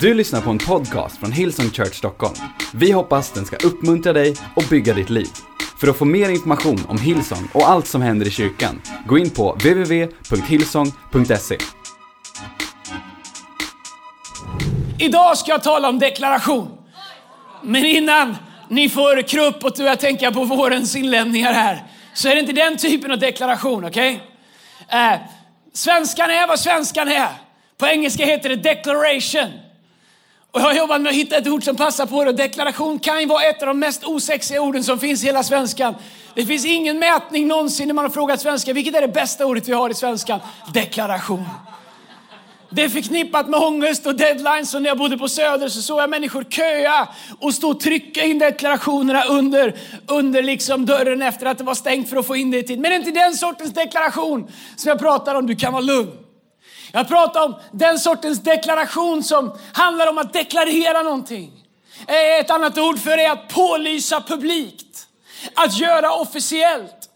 Du lyssnar på en podcast från Hillsong Church Stockholm. Vi hoppas den ska uppmuntra dig och bygga ditt liv. För att få mer information om Hillsong och allt som händer i kyrkan, gå in på www.hillsong.se. Idag ska jag tala om deklaration. Men innan ni får krupp och börjar tänka på vårens inlämningar här, så är det inte den typen av deklaration, okej? Okay? Eh, svenskan är vad svenskan är. På engelska heter det declaration. Och jag har jobbat med att hitta ett ord som passar på det. Deklaration kan ju vara ett av de mest osexiga orden som finns i hela svenskan. Det finns ingen mätning någonsin när man har frågat svenska, vilket är det bästa ordet vi har i svenskan? Deklaration. Det är förknippat med ångest och deadlines. Och när jag bodde på Söder så såg jag människor köa och stå och trycka in deklarationerna under, under liksom dörren efter att det var stängt för att få in det i tid. Men det är inte den sortens deklaration som jag pratar om. Du kan vara lugn. Jag pratar om den sortens deklaration som handlar om att deklarera någonting. Eh, ett annat ord för det är att pålysa publikt. Att göra officiellt.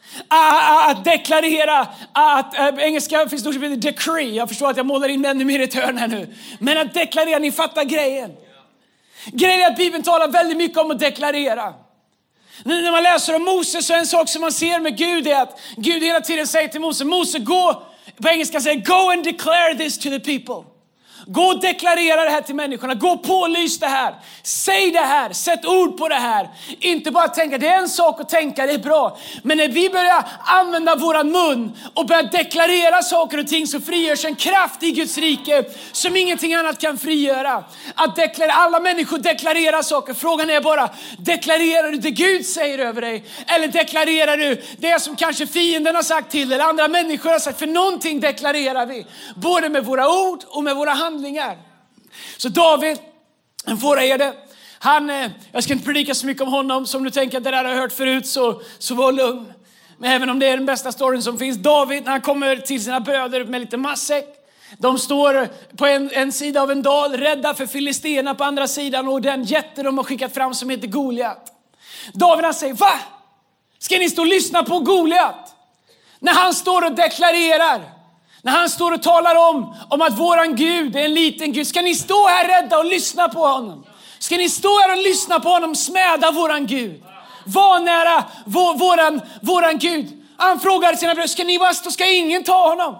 Att deklarera, att, äh, engelska finns det ord som heter decree. Jag förstår att jag målar in ännu mer i ett hörn här nu. Men att deklarera, ni fattar grejen. Grejen är att Bibeln talar väldigt mycket om att deklarera. Nu När man läser om Moses så är en sak som man ser med Gud är att Gud hela tiden säger till Mose, Mose gå, på engelska säger go and declare this to the people. Gå och deklarera det här till människorna. Gå och pålys det här. Säg det här. Sätt ord på det här. Inte bara tänka, det är en sak att tänka, det är bra. Men när vi börjar använda våran mun och börjar deklarera saker och ting så frigörs en kraft i Guds rike som ingenting annat kan frigöra. Att deklarera, alla människor deklarerar saker. Frågan är bara, deklarerar du det Gud säger över dig? Eller deklarerar du det som kanske fienden har sagt till eller andra människor har sagt? För någonting deklarerar vi. Både med våra ord och med våra handlingar handlingar. Så David, en fåraherde, han, eh, jag ska inte predika så mycket om honom, som du tänker att det där har jag hört förut, så, så var lugn. Men även om det är den bästa storyn som finns. David, när han kommer till sina bröder med lite matsäck, de står på en, en, sida av en dal, rädda för filisterna på andra sidan och den jätte de har skickat fram som heter Goliat. David han säger, va? Ska ni stå och lyssna på Goliat? När han står och deklarerar när han står och talar om, om att våran Gud är en liten Gud. Ska ni stå här rädda och lyssna på honom? Ska ni stå här och lyssna på honom smäda våran Gud? Vanära vår, våran, våran Gud. Han frågar sina bröder, ska ni bara stå? Ska ingen ta honom?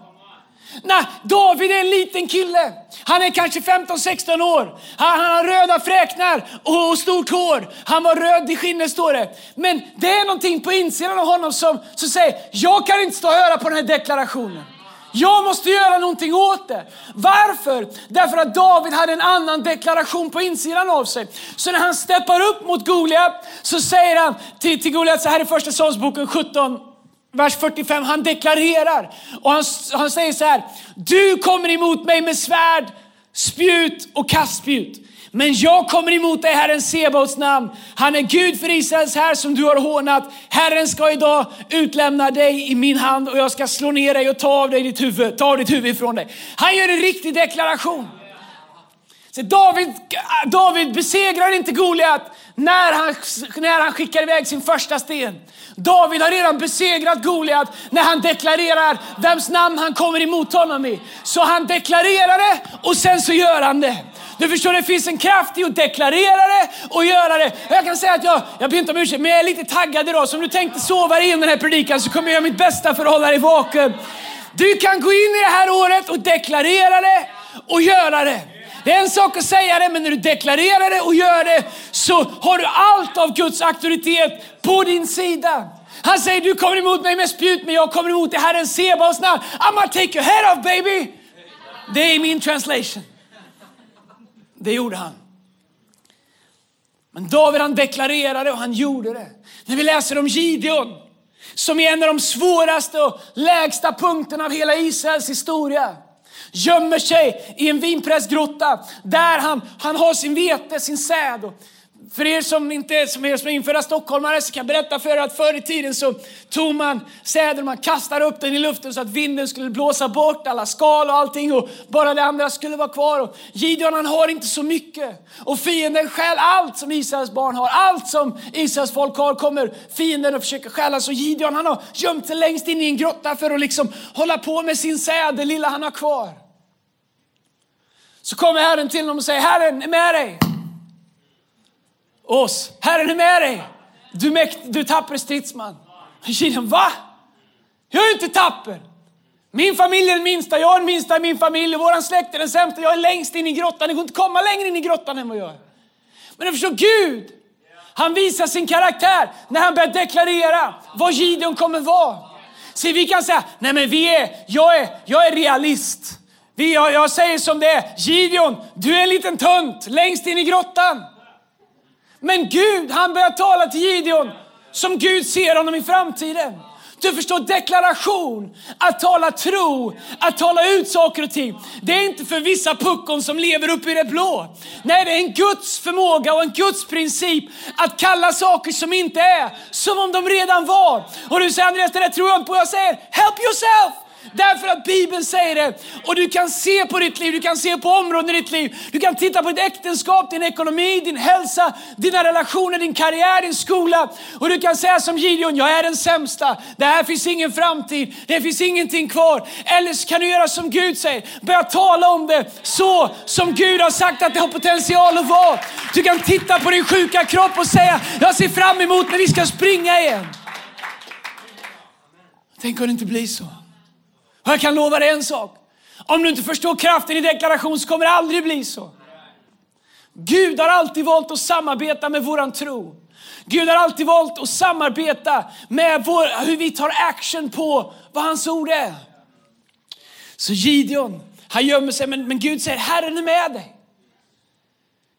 Nej, David är en liten kille. Han är kanske 15-16 år. Han, han, har röda fräknar och, och stort hår. Han var röd i skinnet står det. Men det är någonting på insidan av honom som, som säger, jag kan inte stå och höra på den här deklarationen. Jag måste göra någonting åt det. Varför? Därför att David hade en annan deklaration på insidan av sig. Så när han steppar upp mot Goliat så säger han till, till Goliat så här i första Samuelsboken 17, vers 45. Han deklarerar och han, han säger så här. Du kommer emot mig med svärd, spjut och kastspjut. Men jag kommer emot dig, Herren Sebaots namn. Han är Gud för Israels här som du har hånat. Herren ska idag utlämna dig i min hand och jag ska slå ner dig och ta av dig ditt huvud, ta av ditt huvud ifrån dig. Han gör en riktig deklaration. Så David, David besegrar inte Goliat när han, när han skickar iväg sin första sten. David har redan besegrat Goliat när han deklarerar vems namn han kommer emot honom i. Så han deklarerar det och sen så gör han det. Du förstår, det finns en kraft i att deklarera det och göra det. Jag kan säga att jag, jag ber inte om ursäkt, men jag är lite taggad idag. Så om du tänkte sova in den här predikan så kommer jag göra mitt bästa för att hålla dig vaken. Du kan gå in i det här året och deklarera det och göra det. Det är en sak att säga det, men när du deklarerar det och gör det så har du allt av Guds auktoritet på din sida. Han säger, du kommer emot mig med spjut, men jag kommer emot dig Herren Sebaos namn. I'm gonna take your head off baby. Det är min translation. Det gjorde han. Men David han deklarerade och han gjorde det. När vi läser om Gideon, som är en av de svåraste och lägsta punkterna av hela Israels historia gömmer sig i en vinpressgrotta där han, han har sin vete, sin säd. Och för er som inte som är, som är infödda stockholmare så kan jag berätta för er att förr i tiden så tog man säden och man kastade upp den i luften så att vinden skulle blåsa bort alla skal och allting och bara det andra skulle vara kvar. Och Gideon han har inte så mycket och fienden stjäl allt som Israels barn har. Allt som Israels folk har kommer fienden att försöka stjäla. Så Gideon han har gömt sig längst in i en grotta för att liksom hålla på med sin säd, det lilla han har kvar. Så kommer Herren till honom och säger, Herren är med dig. Oss, Herren är med dig. Du, mäkt, du tapper stridsman. Gideon, va? Jag är inte tapper. Min familj är den minsta, jag är den minsta i min familj Vår släkt är den sämsta. Jag är längst in i grottan. Det går inte att komma längre in i grottan än vad jag är. Men du förstår, Gud, han visar sin karaktär när han börjar deklarera vad Gideon kommer vara. Se, vi kan säga, nej men vi är, jag är, jag är realist. Vi, jag, jag säger som det är, Gideon, du är en liten tönt längst in i grottan. Men Gud, han börjar tala till Gideon som Gud ser honom i framtiden. Du förstår, deklaration, att tala tro, att tala ut saker och ting. Det är inte för vissa puckon som lever uppe i det blå. Nej, det är en Guds förmåga och en Guds princip att kalla saker som inte är som om de redan var. Och du säger Andreas, det där tror jag inte på. Jag säger, help yourself! Därför att Bibeln säger det. Och du kan se på ditt liv, du kan se på områden i ditt liv. Du kan titta på ditt äktenskap, din ekonomi, din hälsa, dina relationer, din karriär, din skola. Och du kan säga som Gideon, jag är den sämsta. Det här finns ingen framtid, det finns ingenting kvar. Eller så kan du göra som Gud säger, börja tala om det så som Gud har sagt att det har potential att vara. Du kan titta på din sjuka kropp och säga, jag ser fram emot när vi ska springa igen. Tänk om det inte blir så. Och jag kan lova dig en sak. Om du inte förstår kraften i deklaration så kommer det aldrig bli så. Gud har alltid valt att samarbeta med våran tro. Gud har alltid valt att samarbeta med vår, hur vi tar action på vad hans ord är. Så Gideon, han gömmer sig, men, men Gud säger Herren är med dig.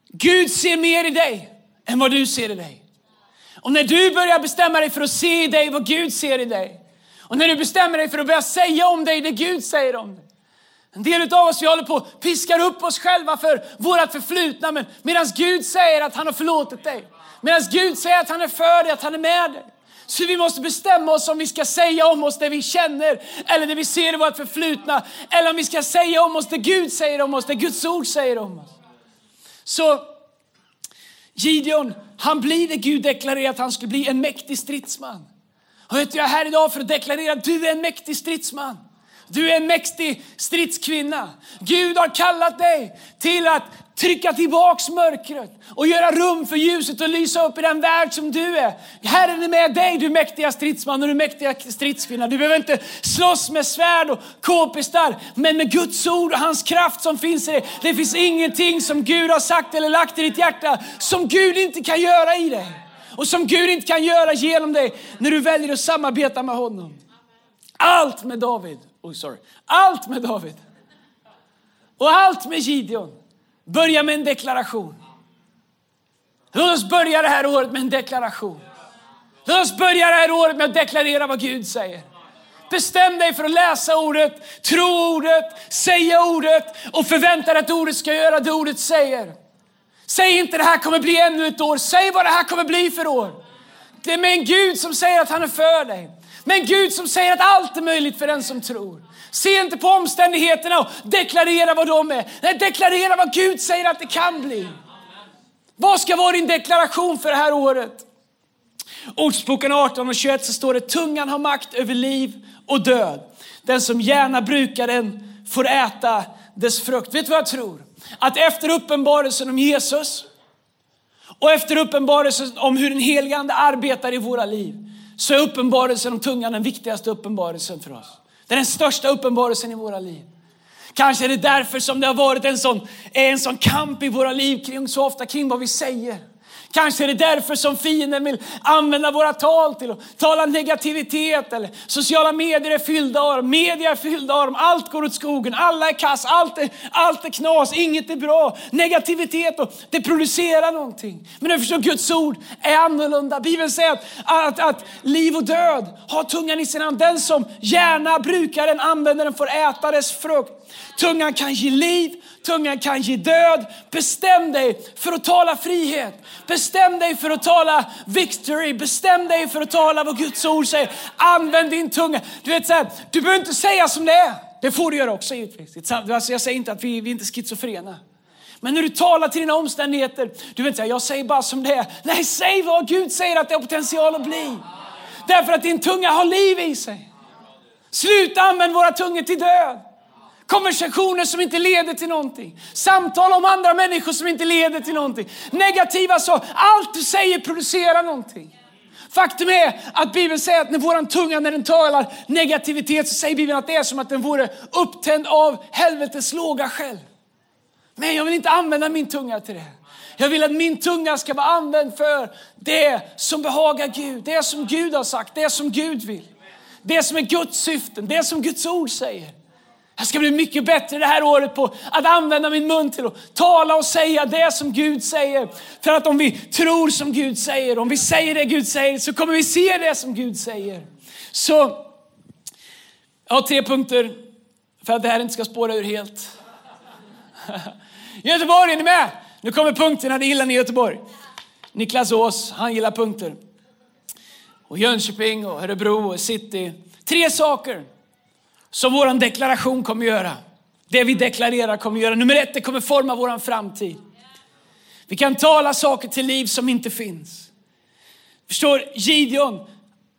Gud ser mer i dig än vad du ser i dig. Och när du börjar bestämma dig för att se i dig vad Gud ser i dig, och när du bestämmer dig för att börja säga om dig det Gud säger om dig. En del av oss vi håller på piskar upp oss själva för vårt förflutna. Men medan Gud säger att han har förlåtit dig. Medan Gud säger att han är för dig, att han är med dig. Så vi måste bestämma oss om vi ska säga om oss det vi känner eller det vi ser i vårt förflutna. Eller om vi ska säga om oss det Gud säger om oss, det Guds ord säger om oss. Så Gideon, han blir det Gud deklarerat att han skulle bli, en mäktig stridsman. Och vet du, jag är här idag för att deklarera att du är en mäktig stridsman. Du är en mäktig stridskvinna. Gud har kallat dig till att trycka tillbaks mörkret och göra rum för ljuset och lysa upp i den värld som du är. Herren är med dig, du mäktiga stridsman och du mäktiga stridskvinna. Du behöver inte slåss med svärd och k-pistar, men med Guds ord och hans kraft som finns i dig. Det finns ingenting som Gud har sagt eller lagt i ditt hjärta som Gud inte kan göra i dig och som Gud inte kan göra genom dig när du väljer att samarbeta med honom. Allt med David, oh sorry, allt med David och allt med Gideon börjar med en deklaration. Låt oss börja det här året med en deklaration. Låt oss börja det här året med att deklarera vad Gud säger. Bestäm dig för att läsa ordet, tro ordet, säga ordet och förvänta dig att ordet ska göra det ordet säger. Säg inte det här kommer bli ännu ett år. Säg vad det här kommer bli för år. Det är med en Gud som säger att han är för dig. Med en Gud som säger att allt är möjligt för den som tror. Se inte på omständigheterna och deklarera vad de är. Nej, deklarera vad Gud säger att det kan bli. Vad ska vara din deklaration för det här året? Ordsboken 18 och 21 så står det tungan har makt över liv och död. Den som gärna brukar den får äta dess frukt. Vet du vad jag tror? Att efter uppenbarelsen om Jesus och efter uppenbarelsen om hur den helige Ande arbetar i våra liv så är uppenbarelsen om tungan den viktigaste uppenbarelsen för oss. Det är den största uppenbarelsen i våra liv. Kanske är det därför som det har varit en sån, en sån kamp i våra liv kring, så ofta kring vad vi säger. Kanske är det därför som fienden vill använda våra tal till att tala negativitet. Eller sociala medier är fyllda av dem, media är fyllda av dem. Allt går åt skogen, alla är kass, allt är, allt är knas, inget är bra. Negativitet och det producerar någonting. Men du förstår, Guds ord är annorlunda. Bibeln säger att, att, att liv och död har tungan i sin hand. Den som gärna brukar den, använder den, får äta dess frukt. Tungan kan ge liv, tungan kan ge död. Bestäm dig för att tala frihet. Bestäm dig för att tala victory. Bestäm dig för att tala vad Guds ord säger. Använd din tunga. Du vet så här, du behöver inte säga som det är. Det får du göra också givetvis. Alltså jag säger inte att vi, vi är inte schizofrena. Men när du talar till dina omständigheter, du vet säga, jag säger bara som det är. Nej, säg vad Gud säger att det har potential att bli. Därför att din tunga har liv i sig. Sluta använda våra tungor till död. Konversationer som inte leder till någonting. Samtal om andra människor som inte leder till någonting. Negativa saker. Allt du säger producerar någonting. Faktum är att Bibeln säger att när våran tunga när den talar negativitet så säger Bibeln att det är som att den vore upptänd av helvetets låga själv. Men jag vill inte använda min tunga till det. Jag vill att min tunga ska vara använd för det som behagar Gud, det som Gud har sagt, det som Gud vill. Det som är Guds syften, det som Guds ord säger. Jag ska bli mycket bättre det här året på att använda min mun till att tala och säga det som Gud säger. För att om vi tror som Gud säger, om vi säger det Gud säger, så kommer vi se det som Gud säger. Så jag har tre punkter för att det här inte ska spåra ur helt. Göteborg, är ni med? Nu kommer punkterna, det gillar ni i Göteborg. Niklas Ås, han gillar punkter. Och Jönköping och Örebro och city. Tre saker som vår deklaration kommer göra. Det vi deklarerar kommer göra. Nummer ett, det kommer forma vår framtid. Vi kan tala saker till liv som inte finns. Förstår Gideon,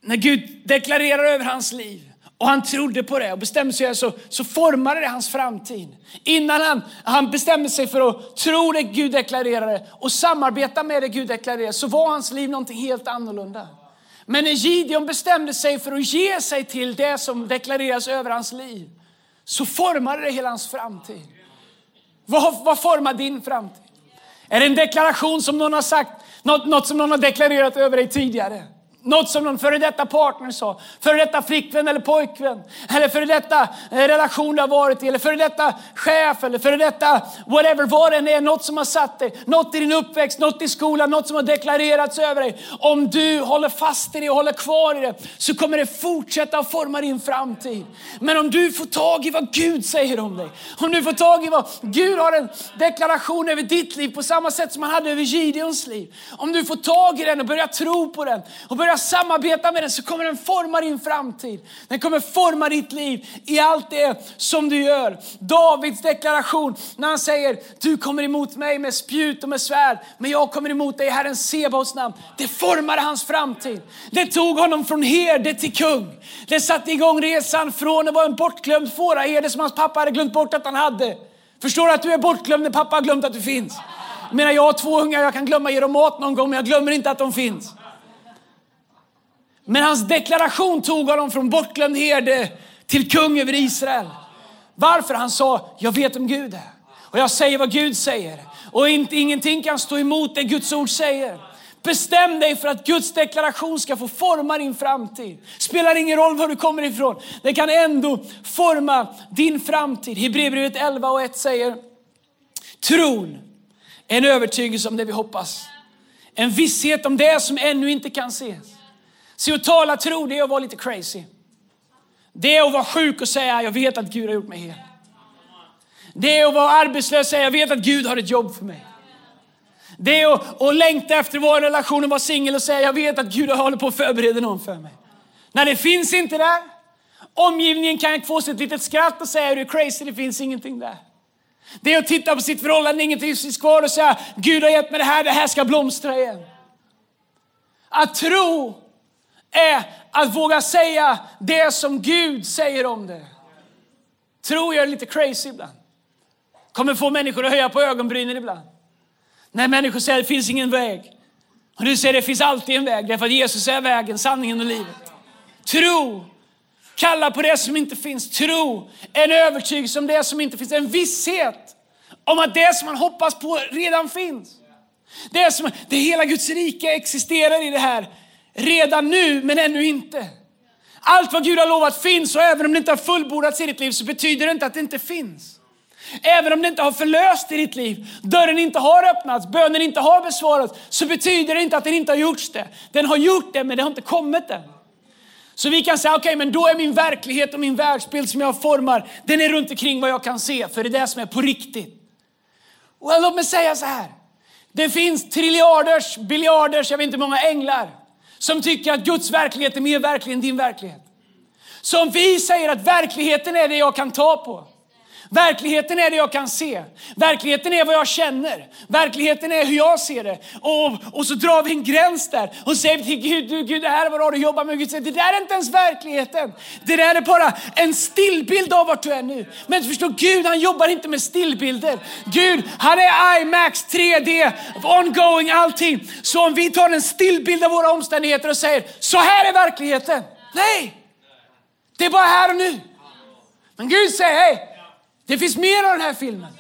när Gud deklarerar över hans liv och han trodde på det och bestämde sig så, så formade det hans framtid. Innan han, han bestämde sig för att tro det Gud deklarerade och samarbeta med det Gud deklarerade så var hans liv någonting helt annorlunda. Men när Gideon bestämde sig för att ge sig till det som deklareras över hans liv, så formade det hela hans framtid. Vad, vad formar din framtid? Är det en deklaration som någon har sagt, något, något som någon har deklarerat över dig tidigare? Något som någon före detta partner sa, före detta flickvän eller pojkvän, eller före detta eh, relation du har varit i, eller före detta chef, eller före detta whatever, vad det än är, något som har satt dig, något i din uppväxt, något i skolan, något som har deklarerats över dig. Om du håller fast i det och håller kvar i det, så kommer det fortsätta att forma din framtid. Men om du får tag i vad Gud säger om dig, om du får tag i vad Gud har en deklaration över ditt liv på samma sätt som han hade över Gideons liv. Om du får tag i den och börjar tro på den och börjar börjar samarbeta med den så kommer den forma din framtid. Den kommer forma ditt liv i allt det som du gör. Davids deklaration när han säger, du kommer emot mig med spjut och med svärd, men jag kommer emot dig i Herren Sebaos namn. Det formade hans framtid. Det tog honom från herde till kung. Det satte igång resan från att vara en bortglömd fåraherde som hans pappa hade glömt bort att han hade. Förstår du att du är bortglömd när pappa har glömt att du finns? Jag menar, jag har två ungar, jag kan glömma ge dem mat någon gång, men jag glömmer inte att de finns. Men hans deklaration tog honom från bortglömd herde till kung över Israel. Varför? Han sa, jag vet om Gud är. Och jag säger vad Gud säger. Och inte, ingenting kan stå emot det Guds ord säger. Bestäm dig för att Guds deklaration ska få forma din framtid. Spelar ingen roll var du kommer ifrån. Det kan ändå forma din framtid. Hebreerbrevet 11 och 1 säger, tron är en övertygelse om det vi hoppas. En visshet om det som ännu inte kan ses. Se, att tala tro, det är att vara lite crazy. Det är att vara sjuk och säga, jag vet att Gud har gjort mig hel. Det är att vara arbetslös och säga, jag vet att Gud har ett jobb för mig. Det är att, att längta efter vår relation och vara singel och säga, jag vet att Gud håller på att förbereda någon för mig. När det finns inte där. Omgivningen kan få sig ett litet skratt och säga, du är crazy, det finns ingenting där. Det är att titta på sitt förhållande, ingenting finns kvar och säga, Gud har gett mig det här, det här ska blomstra igen. Att tro är att våga säga det som Gud säger om det. Tror jag är lite crazy ibland. Kommer få människor att höja på ögonbrynen ibland. När människor säger att det finns ingen väg. Och du säger att det finns alltid en väg, därför att Jesus är vägen, sanningen och livet. Tro, kalla på det som inte finns. Tro, en övertygelse om det som inte finns. En visshet om att det som man hoppas på redan finns. Det, som, det hela Guds rike existerar i det här redan nu, men ännu inte. Allt vad Gud har lovat finns och även om det inte har fullbordats i ditt liv så betyder det inte att det inte finns. Även om det inte har förlöst i ditt liv, dörren inte har öppnats, bönen inte har besvarats, så betyder det inte att den inte har gjorts det. Den har gjort det, men det har inte kommit än. Så vi kan säga, okej, okay, men då är min verklighet och min världsbild som jag formar, den är runt omkring vad jag kan se, för det är det som är på riktigt. Och låt mig säga så här. Det finns triljarders, biljarders, jag vet inte hur många änglar som tycker att Guds verklighet är mer verklig än din verklighet. Som vi säger att verkligheten är det jag kan ta på. Verkligheten är det jag kan se. Verkligheten är vad jag känner. Verkligheten är hur jag ser det. Och, och så drar vi en gräns där och säger till Gud, du, Gud det här är vad du jobbar med. Gud säger, det där är inte ens verkligheten. Det där är bara en stillbild av vart du är nu. Men förstå, Gud han jobbar inte med stillbilder. Gud, han är IMAX, 3D, ongoing, allting. Så om vi tar en stillbild av våra omständigheter och säger, så här är verkligheten. Nej, det är bara här och nu. Men Gud säger, hej, det finns mer av den här filmen.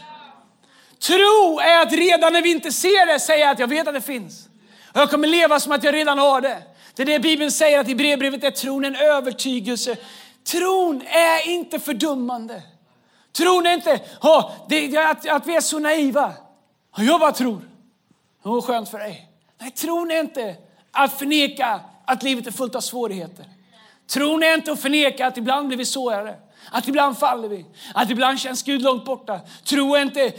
Tro är att redan när vi inte ser det säga att jag vet att det finns. Och jag kommer leva som att jag redan har det. Det är det Bibeln säger att i brevbrevet är tron en övertygelse. Tron är inte fördummande. Tron är inte oh, det, att, att vi är så naiva. Jag bara tror. Oh, skönt för dig. Nej, tron är inte att förneka att livet är fullt av svårigheter. Tron är inte att förneka att ibland blir vi sårade. Att ibland faller vi, att ibland känns Gud långt borta. Tro är inte, eh,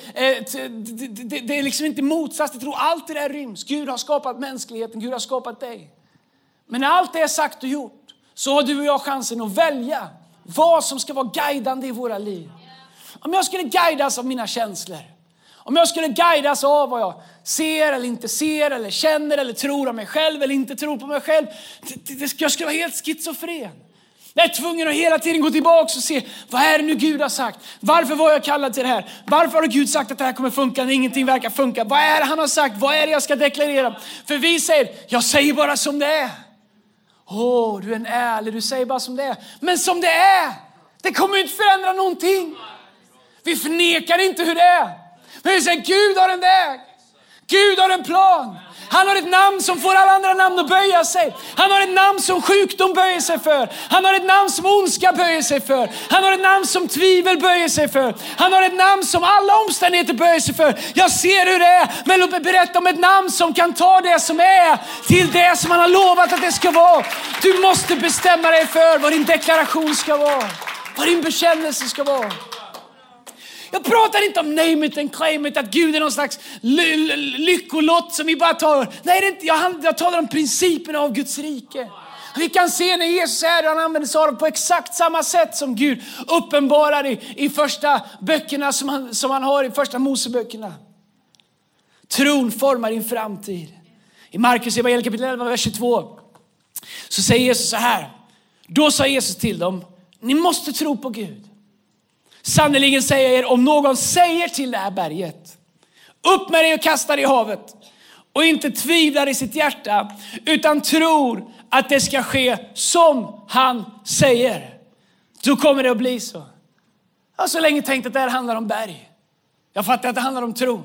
det är liksom inte motsats till tro. Allt det där ryms. Gud har skapat mänskligheten, Gud har skapat dig. Men när allt det är sagt och gjort så har du och jag chansen att välja vad som ska vara guidande i våra liv. Om jag skulle guidas av mina känslor, om jag skulle guidas av vad jag ser eller inte ser, eller känner eller tror om mig själv eller inte tror på mig själv. Jag skulle vara helt schizofren. Jag är tvungen att hela tiden gå tillbaka och se, vad är det nu Gud har sagt? Varför var jag kallad till det här? Varför har Gud sagt att det här kommer funka när ingenting verkar funka? Vad är det han har sagt? Vad är det jag ska deklarera? För vi säger, jag säger bara som det är. Åh, oh, du är en ärlig, du säger bara som det är. Men som det är, det kommer inte förändra någonting. Vi förnekar inte hur det är. Men vi säger, Gud har en väg. Gud har en plan. Han har ett namn som får alla andra namn att böja sig. Han har ett namn som sjukdom böjer sig för. Han har ett namn som ondska böjer sig för. Han har ett namn som tvivel böjer sig för. Han har ett namn som alla omständigheter böjer sig för. Jag ser hur det är, men låt mig berätta om ett namn som kan ta det som är till det som han har lovat att det ska vara. Du måste bestämma dig för vad din deklaration ska vara. Vad din bekännelse ska vara. Jag pratar inte om name it and claim it, att Gud är någon slags lyckolott som vi bara tar. Nej, det är inte, jag, jag talar om principerna av Guds rike. Vi kan se när Jesus är där, han använder sig av dem på exakt samma sätt som Gud uppenbarar i, i första böckerna som han, som han har i första Moseböckerna. Tron formar din framtid. I Markus evangelium kapitel 11, vers 22 så säger Jesus så här. Då sa Jesus till dem, ni måste tro på Gud. Sannerligen säger jag er, om någon säger till det här berget, upp med dig och kasta dig i havet och inte tvivlar i sitt hjärta utan tror att det ska ske som han säger. Då kommer det att bli så. Jag har så länge tänkt att det här handlar om berg. Jag fattar att det handlar om tro.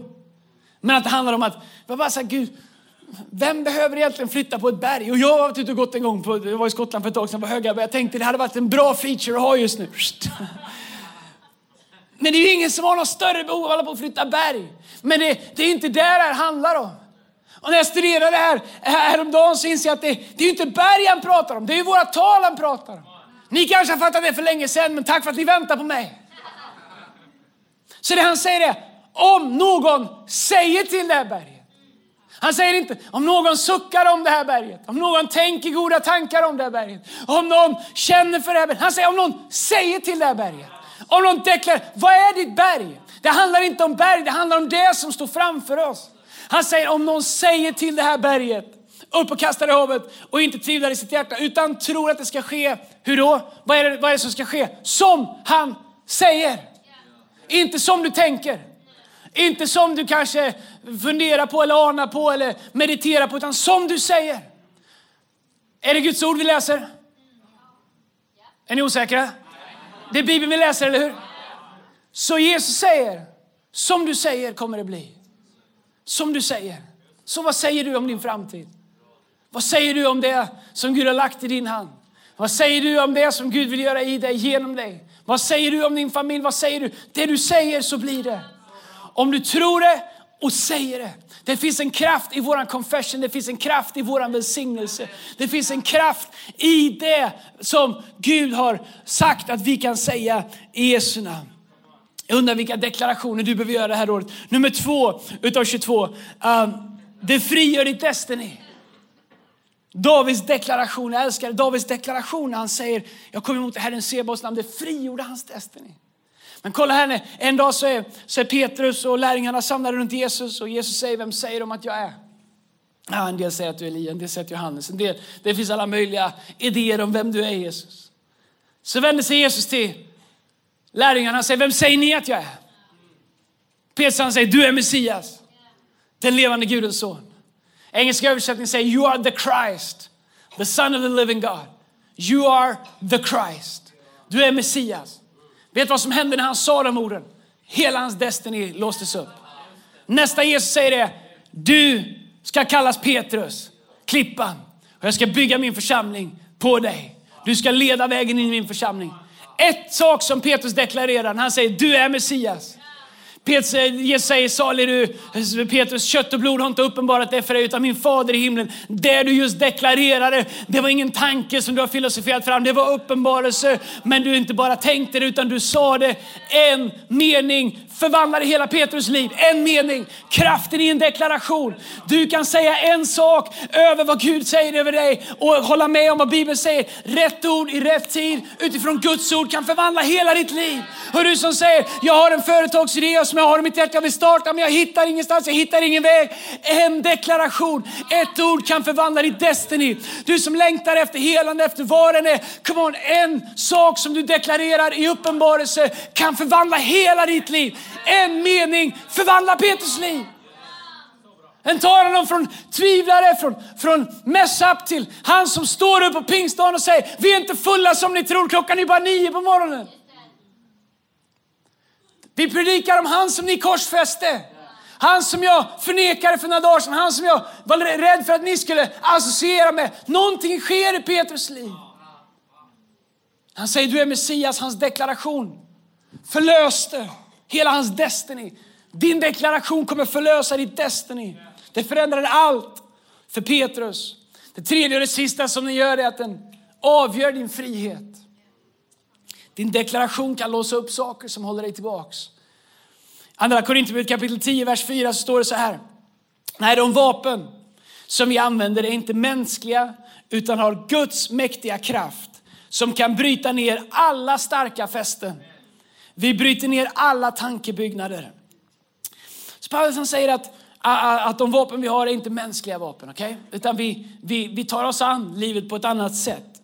Men att det handlar om att, jag bara så Gud, vem behöver egentligen flytta på ett berg? Och jag har varit ute och gått en gång, på, jag var i Skottland för ett tag sedan på Höga Jag tänkte det hade varit en bra feature att ha just nu. Men det är ju ingen som har något större behov av att på att flytta berg. Men det, det är inte det det här handlar om. Och när jag studerar det här häromdagen så inser jag att det, det är ju inte berg han pratar om, det är ju våra tal han pratar om. Ni kanske har fattat det för länge sedan, men tack för att ni väntar på mig. Så det han säger är, om någon säger till det här berget. Han säger inte om någon suckar om det här berget, om någon tänker goda tankar om det här berget, om någon känner för det här berget. Han säger om någon säger till det här berget. Om de deklarerar, vad är ditt berg? Det handlar inte om berg, det handlar om det som står framför oss. Han säger om någon säger till det här berget, upp och kasta det i havet och inte tvivlar i sitt hjärta utan tror att det ska ske. Hur då? Vad är det, vad är det som ska ske? Som han säger. Inte som du tänker. Inte som du kanske funderar på eller anar på eller mediterar på utan som du säger. Är det Guds ord vi läser? Är ni osäkra? Det är Bibeln vi läser, eller hur? Så Jesus säger, som du säger kommer det bli. Som du säger. Så vad säger du om din framtid? Vad säger du om det som Gud har lagt i din hand? Vad säger du om det som Gud vill göra i dig, genom dig? Vad säger du om din familj? Vad säger du? Det du säger så blir det. Om du tror det och säger det. Det finns en kraft i våran confession, det finns en kraft i våran välsignelse. Det finns en kraft i det som Gud har sagt att vi kan säga i Jesu namn. Jag undrar vilka deklarationer du behöver göra det här året. Nummer två utav 22. Um, det frigör ditt destiny. Davids deklaration, jag älskar Davids deklaration när han säger, jag kommer emot Herren Sebaos namn, det frigjorde hans destiny. Men kolla här, nu. en dag så är, så är Petrus och lärjungarna samlade runt Jesus och Jesus säger, vem säger de att jag är? Ja, en del säger att du är Elia, en del säger att är Johannes. En del, det finns alla möjliga idéer om vem du är Jesus. Så vänder sig Jesus till lärjungarna och säger, vem säger ni att jag är? Petrus säger, du är Messias, den levande Gudens son. Engelska översättningen säger, you are the Christ, the son of the living God. You are the Christ. Du är Messias. Vet du vad som hände när han sa de orden? Hela hans destiny låstes upp. Nästa Jesus säger det, du ska kallas Petrus, klippan. Och jag ska bygga min församling på dig. Du ska leda vägen in i min församling. Ett sak som Petrus deklarerar, han säger du är Messias. Eh, Jesus säger, salig du eh, Petrus, kött och blod har inte uppenbarat det för dig utan min fader i himlen. Det du just deklarerade, det var ingen tanke som du har filosoferat fram, det var uppenbarelse. Men du inte bara tänkte det utan du sa det. En mening förvandlade hela Petrus liv. En mening, kraften i en deklaration. Du kan säga en sak över vad Gud säger över dig och hålla med om vad Bibeln säger. Rätt ord i rätt tid utifrån Guds ord kan förvandla hela ditt liv. Hör du som säger, jag har en företagsidé som jag har i mitt hjärta, jag vill starta men jag hittar ingenstans, jag hittar ingen väg. En deklaration, ett ord kan förvandla ditt destiny. Du som längtar efter helande, efter vad den är. Come on, en sak som du deklarerar i uppenbarelse kan förvandla hela ditt liv. En mening förvandlar Petrus liv. Den tar honom från tvivlare, från, från mess up till han som står upp på pingstdagen och säger, vi är inte fulla som ni tror, klockan är bara nio på morgonen. Vi predikar om han som ni korsfäste. Han som jag förnekade för några dagar sedan, han som jag var rädd för att ni skulle associera med. Någonting sker i Petrus liv. Han säger du är Messias, hans deklaration förlöste hela hans destiny. Din deklaration kommer förlösa ditt destiny. Det förändrar allt för Petrus. Det tredje och det sista som den gör är att den avgör din frihet. Din deklaration kan låsa upp saker som håller dig tillbaks. Andra Korinthierbrevet kapitel 10, vers 4 så står det så här. Nej, de vapen som vi använder är inte mänskliga utan har Guds mäktiga kraft som kan bryta ner alla starka fästen. Vi bryter ner alla tankebyggnader. Så Paulus säger att, att de vapen vi har är inte mänskliga vapen, okay? utan vi, vi, vi tar oss an livet på ett annat sätt.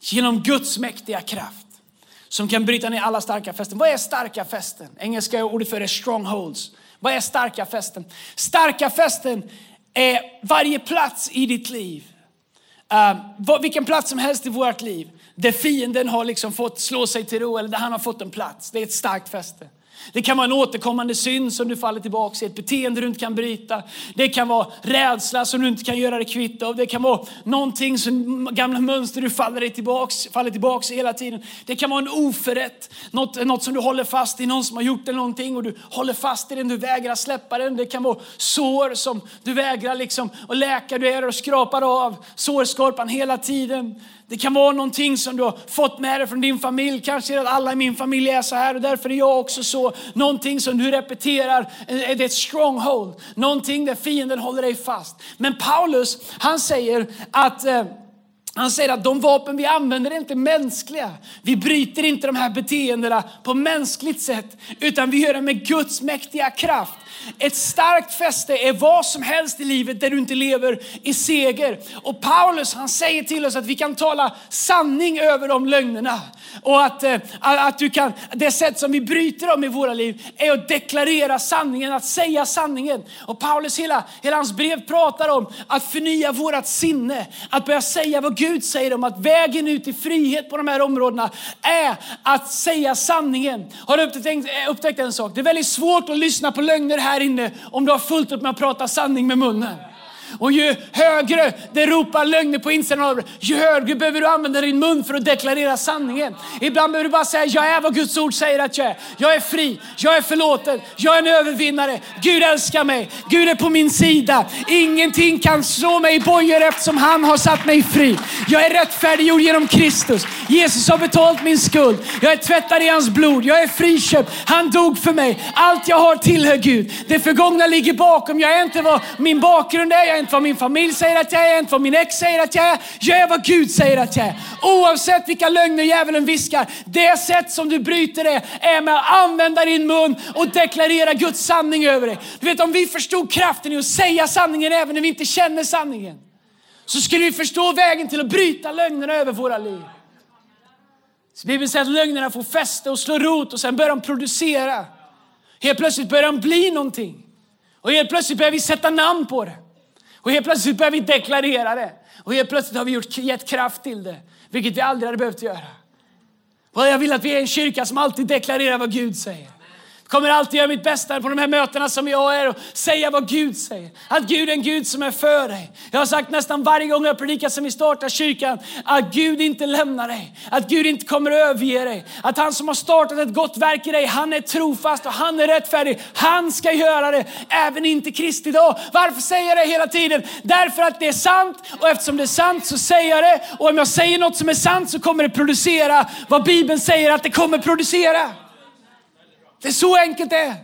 Genom Guds mäktiga kraft som kan bryta ner alla starka fästen. Vad är starka fästen? Engelska ordet för det är strongholds. Vad är starka fästen? Starka fästen är varje plats i ditt liv. Uh, vilken plats som helst i vårt liv där fienden har liksom fått slå sig till ro eller där han har fått en plats. Det är ett starkt fäste. Det kan vara en återkommande synd som du faller tillbaka i, ett beteende du inte kan bryta. Det kan vara rädsla som du inte kan göra dig kvitt av. Det kan vara någonting som, gamla mönster du faller, tillbaka, faller tillbaka i hela tiden. Det kan vara en oförrätt, något, något som du håller fast i, någon som har gjort dig någonting och du håller fast i den, du vägrar släppa den. Det kan vara sår som du vägrar liksom att läka, du är och skrapar av sårskorpan hela tiden. Det kan vara någonting som du har fått med dig från din familj. Kanske är att alla i min familj är så här och därför är jag också så. Någonting som du repeterar, eh, är det ett stronghold. Någonting där fienden håller dig fast. Men Paulus, han säger att eh, han säger att de vapen vi använder är inte mänskliga. Vi bryter inte de här beteendena på mänskligt sätt, utan vi gör det med Guds mäktiga kraft. Ett starkt fäste är vad som helst i livet där du inte lever i seger. Och Paulus han säger till oss att vi kan tala sanning över de lögnerna. Och att, eh, att du kan, det sätt som vi bryter dem i våra liv är att deklarera sanningen, att säga sanningen. Och Paulus hela, hela hans brev pratar om att förnya vårat sinne, att börja säga vad Gud säger om att vägen ut i frihet på de här områdena är att säga sanningen. Har du upptäckt, upptäckt en sak? Det är väldigt svårt att lyssna på lögner här inne om du har fullt upp med att prata sanning med munnen. Och ju högre det ropar lögner på insidan av ju högre behöver du använda din mun för att deklarera sanningen. Ibland behöver du bara säga, jag är vad Guds ord säger att jag är. Jag är fri, jag är förlåten, jag är en övervinnare. Gud älskar mig, Gud är på min sida. Ingenting kan slå mig i bojor eftersom han har satt mig fri. Jag är rättfärdiggjord genom Kristus. Jesus har betalt min skuld. Jag är tvättad i hans blod. Jag är friköpt. Han dog för mig. Allt jag har tillhör Gud. Det förgångna ligger bakom. Jag är inte vad min bakgrund är. Är inte vad min familj säger att jag är, inte vad min ex säger att jag är. Jag är vad Gud säger att jag är. Oavsett vilka lögner djävulen viskar, det sätt som du bryter det är med att använda din mun och deklarera Guds sanning över dig. Du vet om vi förstod kraften i att säga sanningen även när vi inte känner sanningen, så skulle vi förstå vägen till att bryta lögnerna över våra liv. Så Bibeln säger att lögnerna får fäste och slå rot och sen börjar de producera. Helt plötsligt börjar de bli någonting. Och helt plötsligt börjar vi sätta namn på det. Och helt plötsligt börjar vi deklarera det. Och helt plötsligt har vi gjort, gett kraft till det, vilket vi aldrig hade behövt göra. Och jag vill att vi är en kyrka som alltid deklarerar vad Gud säger kommer alltid göra mitt bästa på de här mötena som jag är och säga vad Gud säger. Att Gud är en Gud som är för dig. Jag har sagt nästan varje gång jag predikar som vi startar kyrkan att Gud inte lämnar dig. Att Gud inte kommer att överge dig. Att han som har startat ett gott verk i dig, han är trofast och han är rättfärdig. Han ska göra det även inte Kristi dag. Varför säger jag det hela tiden? Därför att det är sant och eftersom det är sant så säger jag det. Och om jag säger något som är sant så kommer det producera vad Bibeln säger att det kommer producera. Det är så enkelt det är.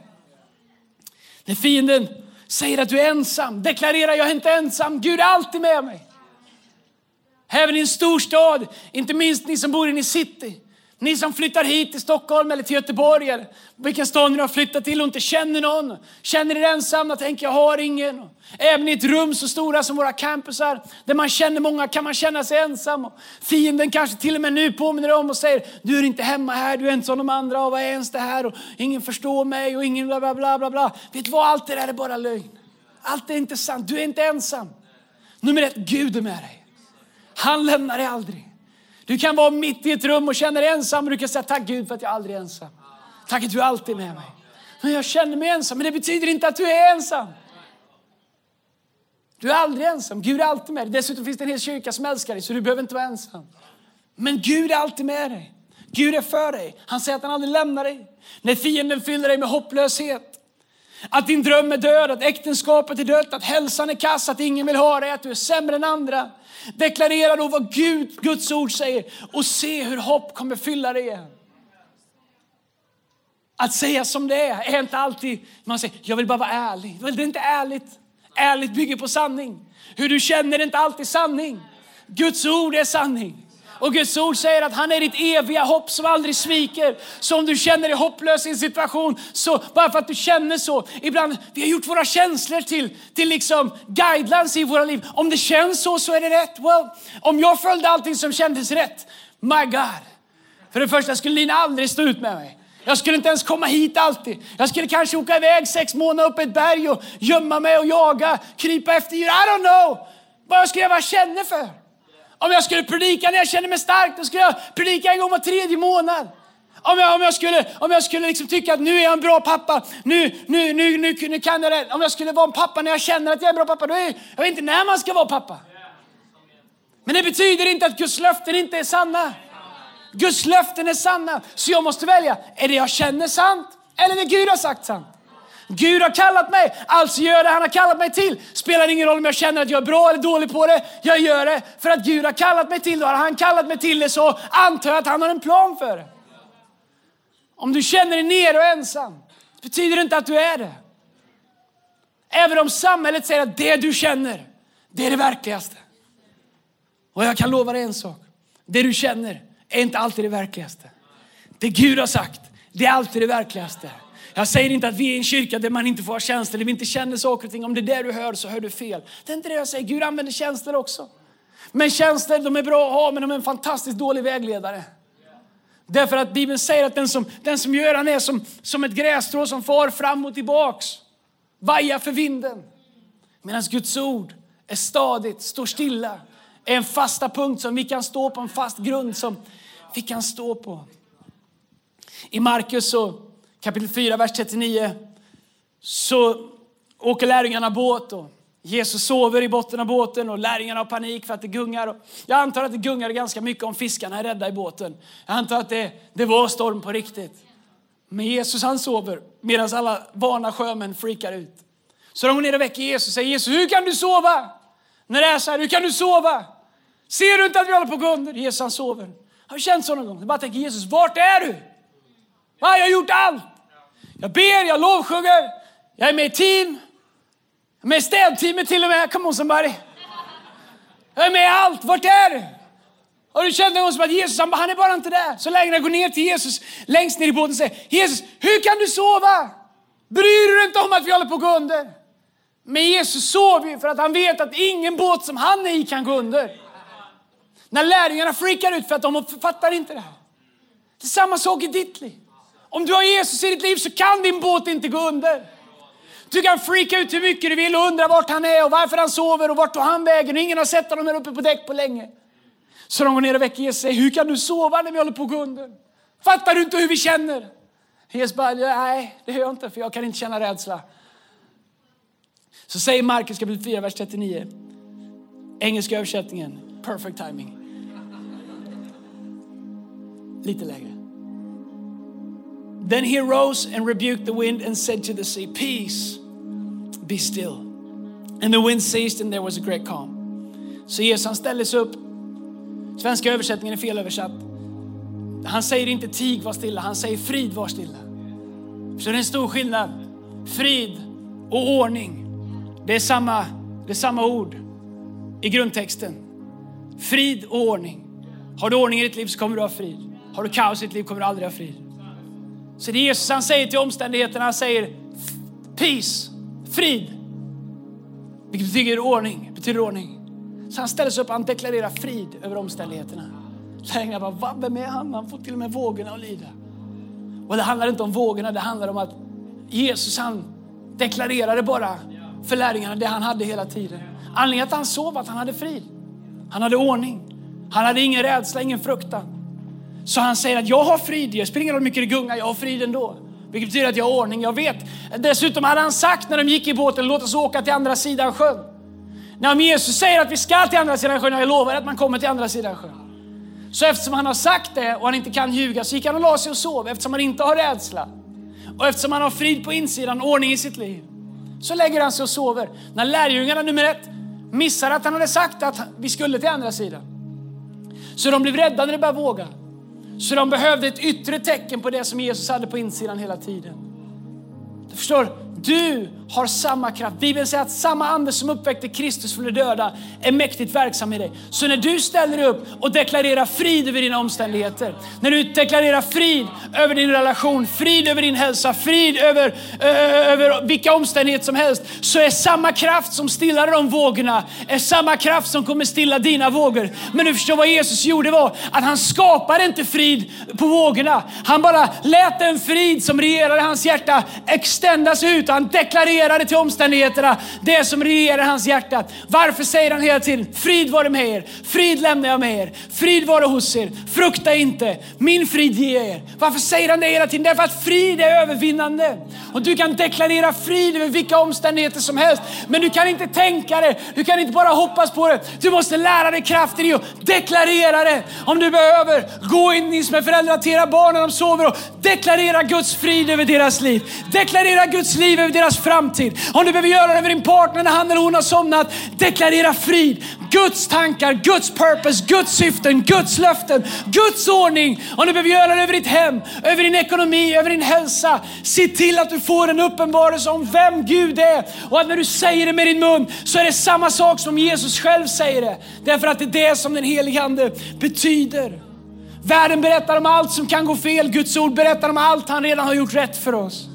När fienden säger att du är ensam, deklarera jag är inte ensam, Gud är alltid med mig. Även i en storstad, inte minst ni som bor inne i city. Ni som flyttar hit till Stockholm eller till Göteborg eller vilken stad ni har flyttat till och inte känner någon. Känner er ensamma, tänker jag har ingen. Även i ett rum så stora som våra campusar, där man känner många, kan man känna sig ensam. Fienden kanske till och med nu påminner om och säger, du är inte hemma här, du är inte som de andra, och vad är ens det här? Och ingen förstår mig och ingen bla bla bla bla. bla. Vet du vad, allt det där är bara lögn. Allt är inte sant, du är inte ensam. Nummer ett, Gud är med dig. Han lämnar dig aldrig. Du kan vara mitt i ett rum och känna dig ensam och du kan säga tack Gud för att jag aldrig är ensam. Tack att du är med mig. Men jag känner mig ensam, men det betyder inte att du är ensam. Du är aldrig ensam, Gud är alltid med dig. Dessutom finns det en hel kyrka som älskar dig så du behöver inte vara ensam. Men Gud är alltid med dig. Gud är för dig. Han säger att han aldrig lämnar dig. När fienden fyller dig med hopplöshet, att din dröm är död, att äktenskapet är dött, att hälsan är kass, att ingen vill ha dig, att du är sämre än andra. Deklarera då vad Gud, Guds ord säger och se hur hopp kommer fylla dig igen. Att säga som det är är inte alltid, man säger jag vill bara vara ärlig. Det är inte ärligt. Ärligt bygger på sanning. Hur du känner är inte alltid sanning. Guds ord är sanning. Och Guds ord säger att han är ditt eviga hopp som aldrig sviker. Så om du känner dig hopplös i en situation, så bara för att du känner så. Ibland, vi har gjort våra känslor till, till liksom guidelines i våra liv. Om det känns så, så är det rätt. Well, om jag följde allting som kändes rätt, my God. För det första skulle Lina aldrig stå ut med mig. Jag skulle inte ens komma hit alltid. Jag skulle kanske åka iväg sex månader upp ett berg och gömma mig och jaga, krypa efter djur. I don't know. Vad jag skulle jag vara känner för? Om jag skulle predika när jag känner mig stark, då skulle jag predika en gång var tredje månad. Om jag, om jag skulle, om jag skulle liksom tycka att nu är jag en bra pappa, nu, nu, nu, nu, nu kan jag det. Om jag skulle vara en pappa när jag känner att jag är en bra pappa, då är jag vet inte när man ska vara pappa. Men det betyder inte att Guds löften inte är sanna. Guds löften är sanna. Så jag måste välja, är det jag känner sant eller det Gud har sagt sant? Gud har kallat mig, alltså gör det han har kallat mig till. Spelar ingen roll om jag känner att jag är bra eller dålig på det. Jag gör det för att Gud har kallat mig till det. Har han kallat mig till det så antar jag att han har en plan för det. Om du känner dig nere och ensam, betyder det inte att du är det. Även om samhället säger att det du känner, det är det verkligaste. Och jag kan lova dig en sak. Det du känner är inte alltid det verkligaste. Det Gud har sagt, det är alltid det verkligaste. Jag säger inte att vi är en kyrka där man inte får ha känslor, där vi inte känner saker och ting. Om det är det du hör så hör du fel. Det är inte det jag säger. Gud använder känslor också. Men känslor de är bra att ha, men de är en fantastiskt dålig vägledare. Därför att Bibeln säger att den som, den som gör han är som, som ett grässtrå som far fram och tillbaks. Vajar för vinden. Medan Guds ord är stadigt, står stilla. Är en fasta punkt som vi kan stå på, en fast grund som vi kan stå på. I Markus så kapitel 4, vers 39, så åker lärjungarna båt och Jesus sover i botten av båten och lärjungarna har panik för att det gungar. Jag antar att det gungade ganska mycket om fiskarna är rädda i båten. Jag antar att det, det var storm på riktigt. Men Jesus han sover medan alla vana sjömän freakar ut. Så de går ner och väcker Jesus och säger Jesus, hur kan du sova? När det är så här, hur kan du sova? Ser du inte att vi håller på att gå under? Jesus han sover. Har du känt så någon gång? Jag bara tänker Jesus, vart är du? Va, jag har gjort allt. Jag ber, jag lovsjunger, jag är med i team. Med städteamet till och med. Come on somebody. Jag är med i allt. Vart är du? Har du känt någon gång som att Jesus, han, han är bara inte där. Så länge går ner till Jesus längst ner i båten och säger, Jesus, hur kan du sova? Bryr du dig inte om att vi håller på att gå under? Men Jesus sover ju för att han vet att ingen båt som han är i kan gå under. När lärjungarna freakar ut för att de fattar inte det här. Det är samma sak i ditt liv. Om du har Jesus i ditt liv så kan din båt inte gå under. Du kan freaka ut hur mycket du vill och undra vart han är och varför han sover och vart tog han vägen. ingen har sett honom här uppe på däck på länge. Så de går ner och väcker Jesus och säger, hur kan du sova när vi håller på att gå under? Fattar du inte hur vi känner? Jesus bara, nej det gör jag inte för jag kan inte känna rädsla. Så säger Markus kapitel 4, vers 39. Engelska översättningen, perfect timing. Lite lägre. Then he arose and rebuked the wind and said to the sea, Peace, be still. And the wind ceased and there was a great calm. Så Jesus han ställer sig upp. Svenska översättningen är felöversatt. Han säger inte tig, var stilla. Han säger frid, var stilla. Så det är en stor skillnad. Frid och ordning. Det är samma, det är samma ord i grundtexten. Frid och ordning. Har du ordning i ditt liv så kommer du ha frid. Har du kaos i ditt liv kommer du aldrig ha frid. Så det Jesus han säger till omständigheterna, han säger peace, frid. Vilket betyder ordning, betyder ordning. Så han ställer sig upp och han deklarerar frid över omständigheterna. Lärjungarna bara, vem är han? Han får till och med vågorna att lyda. Och det handlar inte om vågorna, det handlar om att Jesus han deklarerade bara för lärjungarna det han hade hela tiden. Anledningen att han sov att han hade frid. Han hade ordning. Han hade ingen rädsla, ingen fruktan. Så han säger att jag har frid, det spelar ingen roll hur mycket det gungar, jag har frid ändå. Vilket betyder att jag har ordning, jag vet. Dessutom hade han sagt när de gick i båten, låt oss åka till andra sidan sjön. När Jesus säger att vi ska till andra sidan sjön, jag lovar att man kommer till andra sidan sjön. Så eftersom han har sagt det och han inte kan ljuga så gick han och la sig och sov eftersom han inte har rädsla. Och eftersom han har frid på insidan, ordning i sitt liv. Så lägger han sig och sover. När lärjungarna nummer ett missar att han hade sagt att vi skulle till andra sidan. Så de blev rädda när det började våga. Så de behövde ett yttre tecken på det som Jesus hade på insidan hela tiden. Du förstår, du har samma kraft. Bibeln säger att samma ande som uppväckte Kristus från de döda är mäktigt verksam i dig. Så när du ställer dig upp och deklarerar frid över dina omständigheter, när du deklarerar frid över din relation, frid över din hälsa, frid över, över vilka omständigheter som helst, så är samma kraft som stillar de vågorna, är samma kraft som kommer stilla dina vågor. Men du förstår vad Jesus gjorde var att han skapade inte frid på vågorna. Han bara lät den frid som regerade hans hjärta extendas ut. Han deklarerade till omständigheterna, det som regerar hans hjärta. Varför säger han hela tiden, frid vare med er, frid lämnar jag med er, frid vare hos er, frukta inte, min frid ger er. Varför säger han det hela tiden? Därför att frid är övervinnande. Och du kan deklarera frid över vilka omständigheter som helst, men du kan inte tänka det, du kan inte bara hoppas på det. Du måste lära dig kraften i att deklarera det. Om du behöver, gå in, ni som är föräldrar till era barn när de sover och deklarera Guds frid över deras liv. Deklarera Guds liv över deras framtid framtid. Om du behöver göra det över din partner när han eller hon har somnat, deklarera frid. Guds tankar, Guds purpose, Guds syften, Guds löften, Guds ordning. Om du behöver göra det över ditt hem, över din ekonomi, över din hälsa. Se till att du får en uppenbarelse om vem Gud är. Och att när du säger det med din mun så är det samma sak som Jesus själv säger det. Därför att det är det som den helige Ande betyder. Världen berättar om allt som kan gå fel. Guds ord berättar om allt han redan har gjort rätt för oss.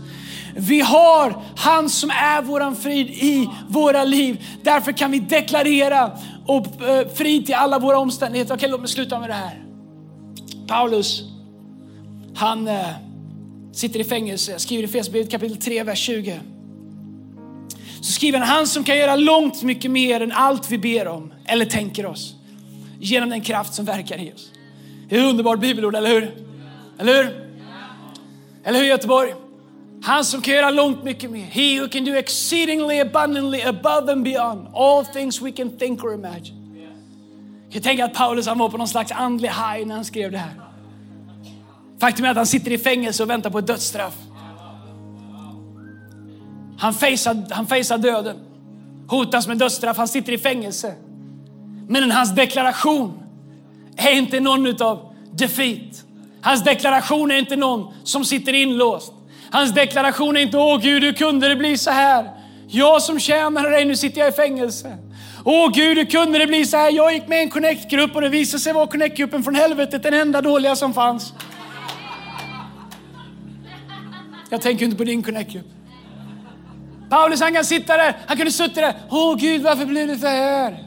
Vi har han som är våran frid i våra liv. Därför kan vi deklarera och eh, frid till alla våra omständigheter. Okej, låt mig sluta med det här. Paulus, han eh, sitter i fängelse, skriver i Fesbrevet kapitel 3, vers 20. Så skriver han, han som kan göra långt mycket mer än allt vi ber om eller tänker oss. Genom den kraft som verkar i oss. Det är ett underbart bibelord, eller hur? Eller hur? Eller hur Göteborg? Han som kan göra långt mycket mer. He who can do exceedingly abundantly above and beyond all things we can think or imagine. Jag tänker att Paulus han var på någon slags andlig high när han skrev det här. Faktum är att han sitter i fängelse och väntar på ett dödsstraff. Han facear, han facear döden, hotas med dödsstraff, han sitter i fängelse. Men hans deklaration är inte någon utav defeat. Hans deklaration är inte någon som sitter inlåst. Hans deklaration är inte, åh Gud, hur kunde det bli så här? Jag som tjänade dig, nu sitter jag i fängelse. Åh Gud, hur kunde det bli så här? Jag gick med i en connect-grupp och det visade sig vara connect-gruppen från helvetet, den enda dåliga som fanns. Jag tänker inte på din connect-grupp. Paulus han kan sitta där, han kunde suttit där. Åh Gud, varför blev det så här?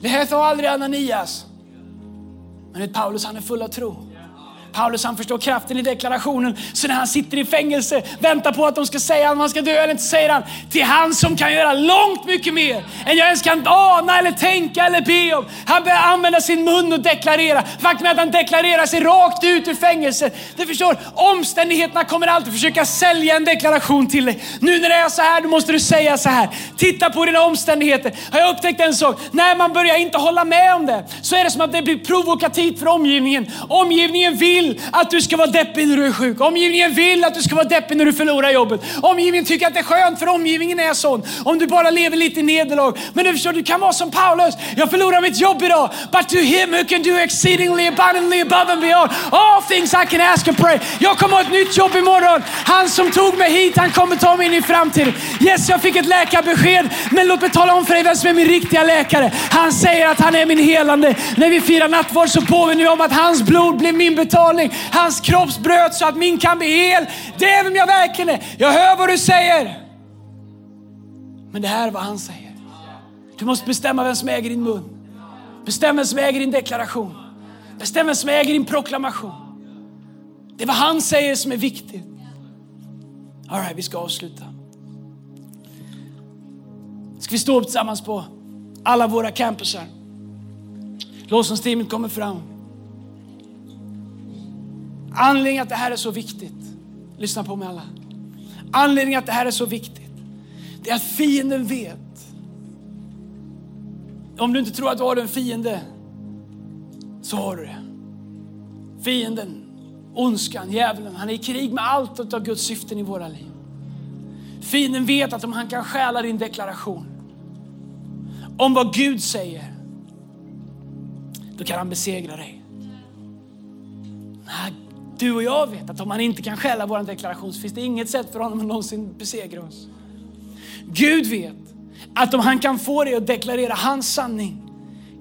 Det här sa aldrig Ananias. Men Paulus han är full av tro. Paulus han förstår kraften i deklarationen. Så när han sitter i fängelse, väntar på att de ska säga om han ska dö eller inte, säger han till han som kan göra långt mycket mer än jag ens kan ana eller tänka eller be om. Han börjar använda sin mun och deklarera. Faktum är att han deklarerar sig rakt ut ur fängelset. Du förstår, omständigheterna kommer alltid försöka sälja en deklaration till dig. Nu när det är så här, då måste du säga så här. Titta på dina omständigheter. Har jag upptäckt en sak? När man börjar inte hålla med om det, så är det som att det blir provokativt för omgivningen. Omgivningen vill vill att du ska vara deppig när du är sjuk. Omgivningen vill att du ska vara deppig när du förlorar jobbet. Omgivningen tycker att det är skönt för omgivningen är sån. Om du bara lever lite i nederlag. Men du förstår, du kan vara som Paulus. Jag förlorar mitt jobb idag. But to him who can do exceedingly abundantly above and beyond all things I can ask and pray. Jag kommer ha ett nytt jobb imorgon. Han som tog mig hit, han kommer ta mig in i framtiden. Yes, jag fick ett läkarbesked. Men låt mig tala om för dig vem som är min riktiga läkare. Han säger att han är min helande. När vi firar nattvard så påminner vi om att hans blod blev min betalning betalning. Hans kropps bröt så att min kan bli hel. Det är vem jag verkligen är. Jag hör vad du säger. Men det här är vad han säger. Du måste bestämma vem som äger din mun. Bestäm vem som äger din deklaration. Bestäm vem som äger din proklamation. Det är vad han säger som är viktigt. All right, vi ska avsluta. Ska vi stå upp tillsammans på alla våra campusar? Lovsångsteamet kommer fram. Anledningen att det här är så viktigt, lyssna på mig alla. Anledningen att det här är så viktigt, det är att fienden vet. Om du inte tror att du har en fiende, så har du det. Fienden, ondskan, djävulen, han är i krig med allt av Guds syften i våra liv. Fienden vet att om han kan stjäla din deklaration om vad Gud säger, då kan han besegra dig. Du och jag vet att om han inte kan stjäla vår deklaration så finns det inget sätt för honom att någonsin besegra oss. Gud vet att om han kan få dig att deklarera hans sanning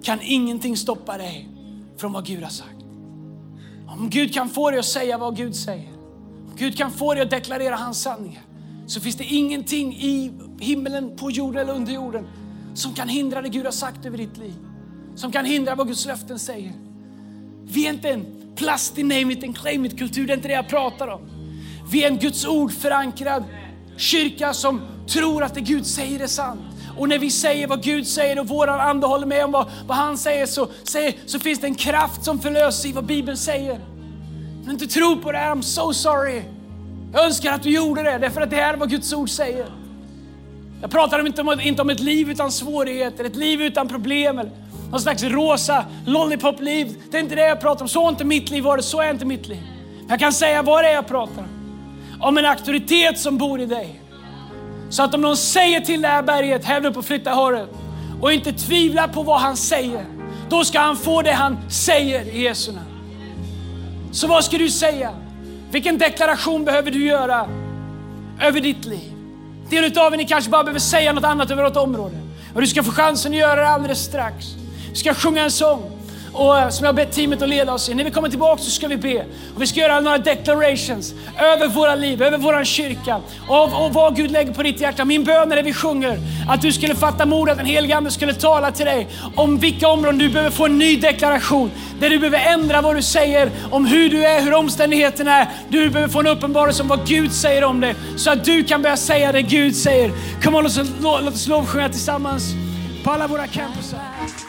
kan ingenting stoppa dig från vad Gud har sagt. Om Gud kan få dig att säga vad Gud säger, om Gud kan få dig att deklarera hans sanningar, så finns det ingenting i himmelen, på jorden eller under jorden som kan hindra det Gud har sagt över ditt liv. Som kan hindra vad Guds löften säger. Vi är inte en plastig name it and claim it kultur, det är inte det jag pratar om. Vi är en Guds ord förankrad kyrka som tror att det Gud säger är sant. Och när vi säger vad Gud säger och våran ande håller med om vad, vad han säger så, säger så finns det en kraft som förlöser i vad Bibeln säger. Om du inte tror på det här, I'm so sorry. Jag önskar att du gjorde det, därför att det här är vad Guds ord säger. Jag pratar inte om, inte om ett liv utan svårigheter, ett liv utan problem. Eller någon slags rosa lollipop-liv. Det är inte det jag pratar om. Så är inte mitt liv varit, så är inte mitt liv. Jag kan säga vad det är jag pratar om. Om en auktoritet som bor i dig. Så att om någon säger till det här berget, häv upp och flytta håret och inte tvivlar på vad han säger, då ska han få det han säger i Jesu namn. Så vad ska du säga? Vilken deklaration behöver du göra över ditt liv? Del av er ni kanske bara behöver säga något annat över något område. Och du ska få chansen att göra det alldeles strax. Vi ska sjunga en sång och, eh, som jag har bett teamet att leda oss i. När vi kommer tillbaka så ska vi be. Och vi ska göra några declarations över våra liv, över vår kyrka och, och vad Gud lägger på ditt hjärta. Min bön är det vi sjunger att du skulle fatta mod, att den helige Ande skulle tala till dig om vilka områden du behöver få en ny deklaration. Där du behöver ändra vad du säger om hur du är, hur omständigheterna är. Du behöver få en uppenbarelse om vad Gud säger om dig så att du kan börja säga det Gud säger. Kom on, låt oss, låt oss lovsjunga tillsammans på alla våra campusar.